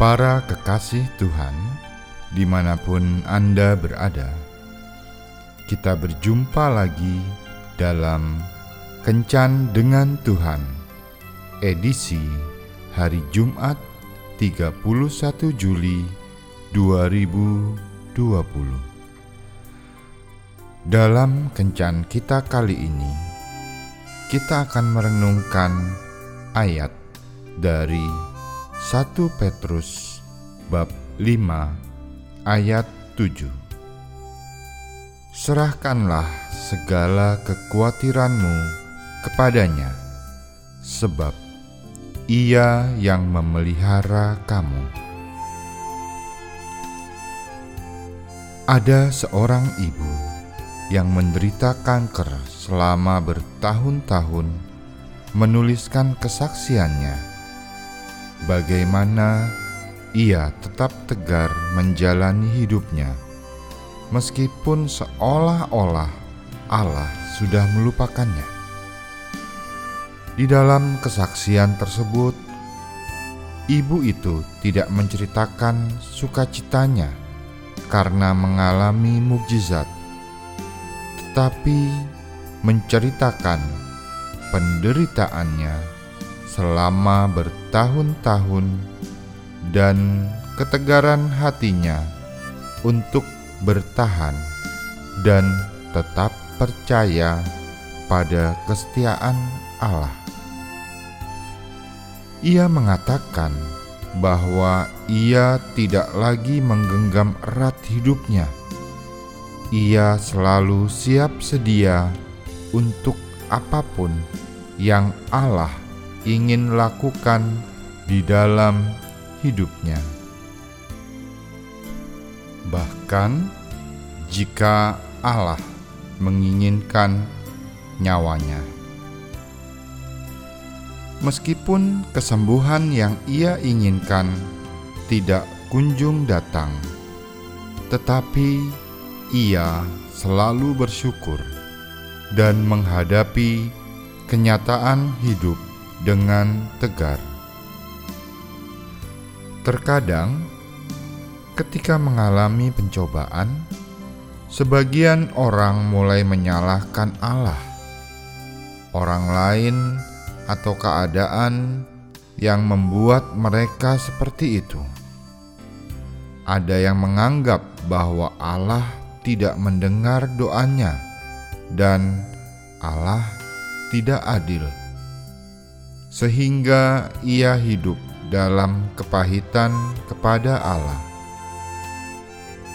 Para kekasih Tuhan, di mana pun Anda berada, kita berjumpa lagi dalam Kencan dengan Tuhan, edisi hari Jumat 31 Juli 2020. Dalam Kencan kita kali ini, kita akan merenungkan ayat dari 1 Petrus bab 5 ayat 7 Serahkanlah segala kekhawatiranmu kepadanya sebab ia yang memelihara kamu. Ada seorang ibu yang menderita kanker selama bertahun-tahun menuliskan kesaksiannya bagaimana ia tetap tegar menjalani hidupnya, meskipun seolah-olah Allah sudah melupakannya. Di dalam kesaksian tersebut, ibu itu tidak menceritakan sukacitanya karena mengalami mukjizat, tetapi menceritakan penderitaannya selama bertahun-tahun dan ketegaran hatinya untuk bertahan dan tetap percaya pada kesetiaan Allah. Ia mengatakan bahwa ia tidak lagi menggenggam erat hidupnya. Ia selalu siap sedia untuk apa pun yang Allah ingin lakukan di dalam hidupnya. Bahkan jika Allah menginginkan nyawanya. Meskipun kesembuhan yang ia inginkan tidak kunjung datang, tetapi ia selalu bersyukur dan menghadapi kenyataan hidup dengan tegar. Terkadang, ketika mengalami pencobaan, sebagian orang mulai menyalahkan Allah, orang lain, atau keadaan yang membuat mereka seperti itu. Ada yang menganggap bahwa Allah tidak mendengar doanya, dan Allah tidak adil sehingga ia hidup dalam kepahitan kepada Allah.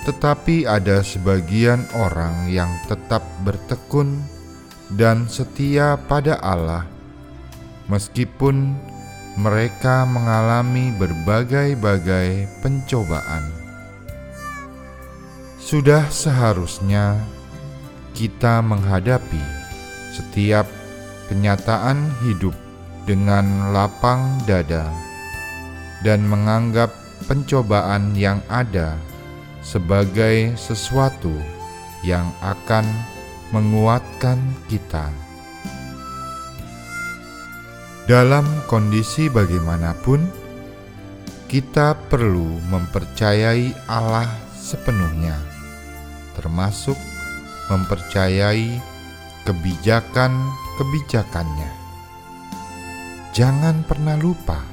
Tetapi ada sebagian orang yang tetap bertekun dan setia pada Allah, meskipun mereka mengalami berbagai-bagai pencobaan. Sudah seharusnya kita menghadapi setiap kenyataan hidup dengan lapang dada dan menganggap pencobaan yang ada sebagai sesuatu yang akan menguatkan kita. Dalam kondisi bagaimanapun, kita perlu mempercayai Allah sepenuhnya, termasuk mempercayai kebijakan-kebijakannya jangan pernah lupa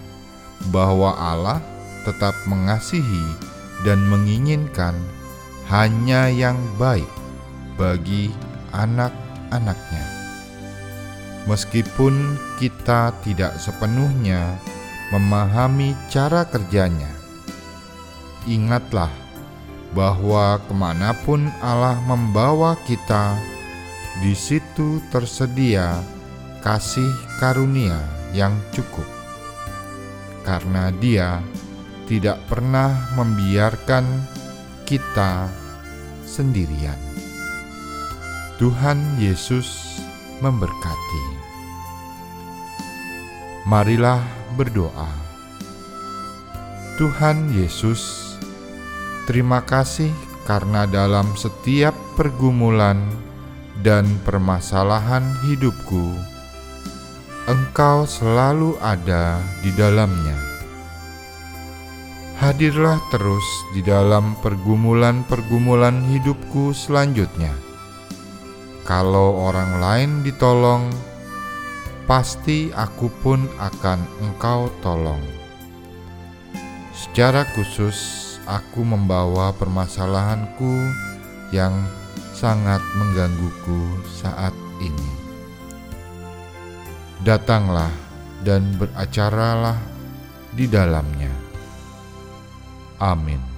bahwa Allah tetap mengasihi dan menginginkan hanya yang baik bagi anak-anaknya. Meskipun kita tidak sepenuhnya memahami cara kerjanya, ingatlah bahwa ke mana pun Allah membawa kita, di situ tersedia kasih karunia yang cukup, karena Dia tidak pernah membiarkan kita sendirian. Tuhan Yesus memberkati. Marilah berdoa. Tuhan Yesus, terima kasih karena dalam setiap pergumulan dan permasalahan hidupku Engkau selalu ada di dalamnya. Hadirlah terus di dalam pergumulan-pergumulan hidupku selanjutnya. Kalau orang lain ditolong, pasti aku pun akan Engkau tolong. Secara khusus, aku membawa permasalahanku yang sangat menggangguku saat ini. Datanglah dan beracaralah di dalamnya. Amin.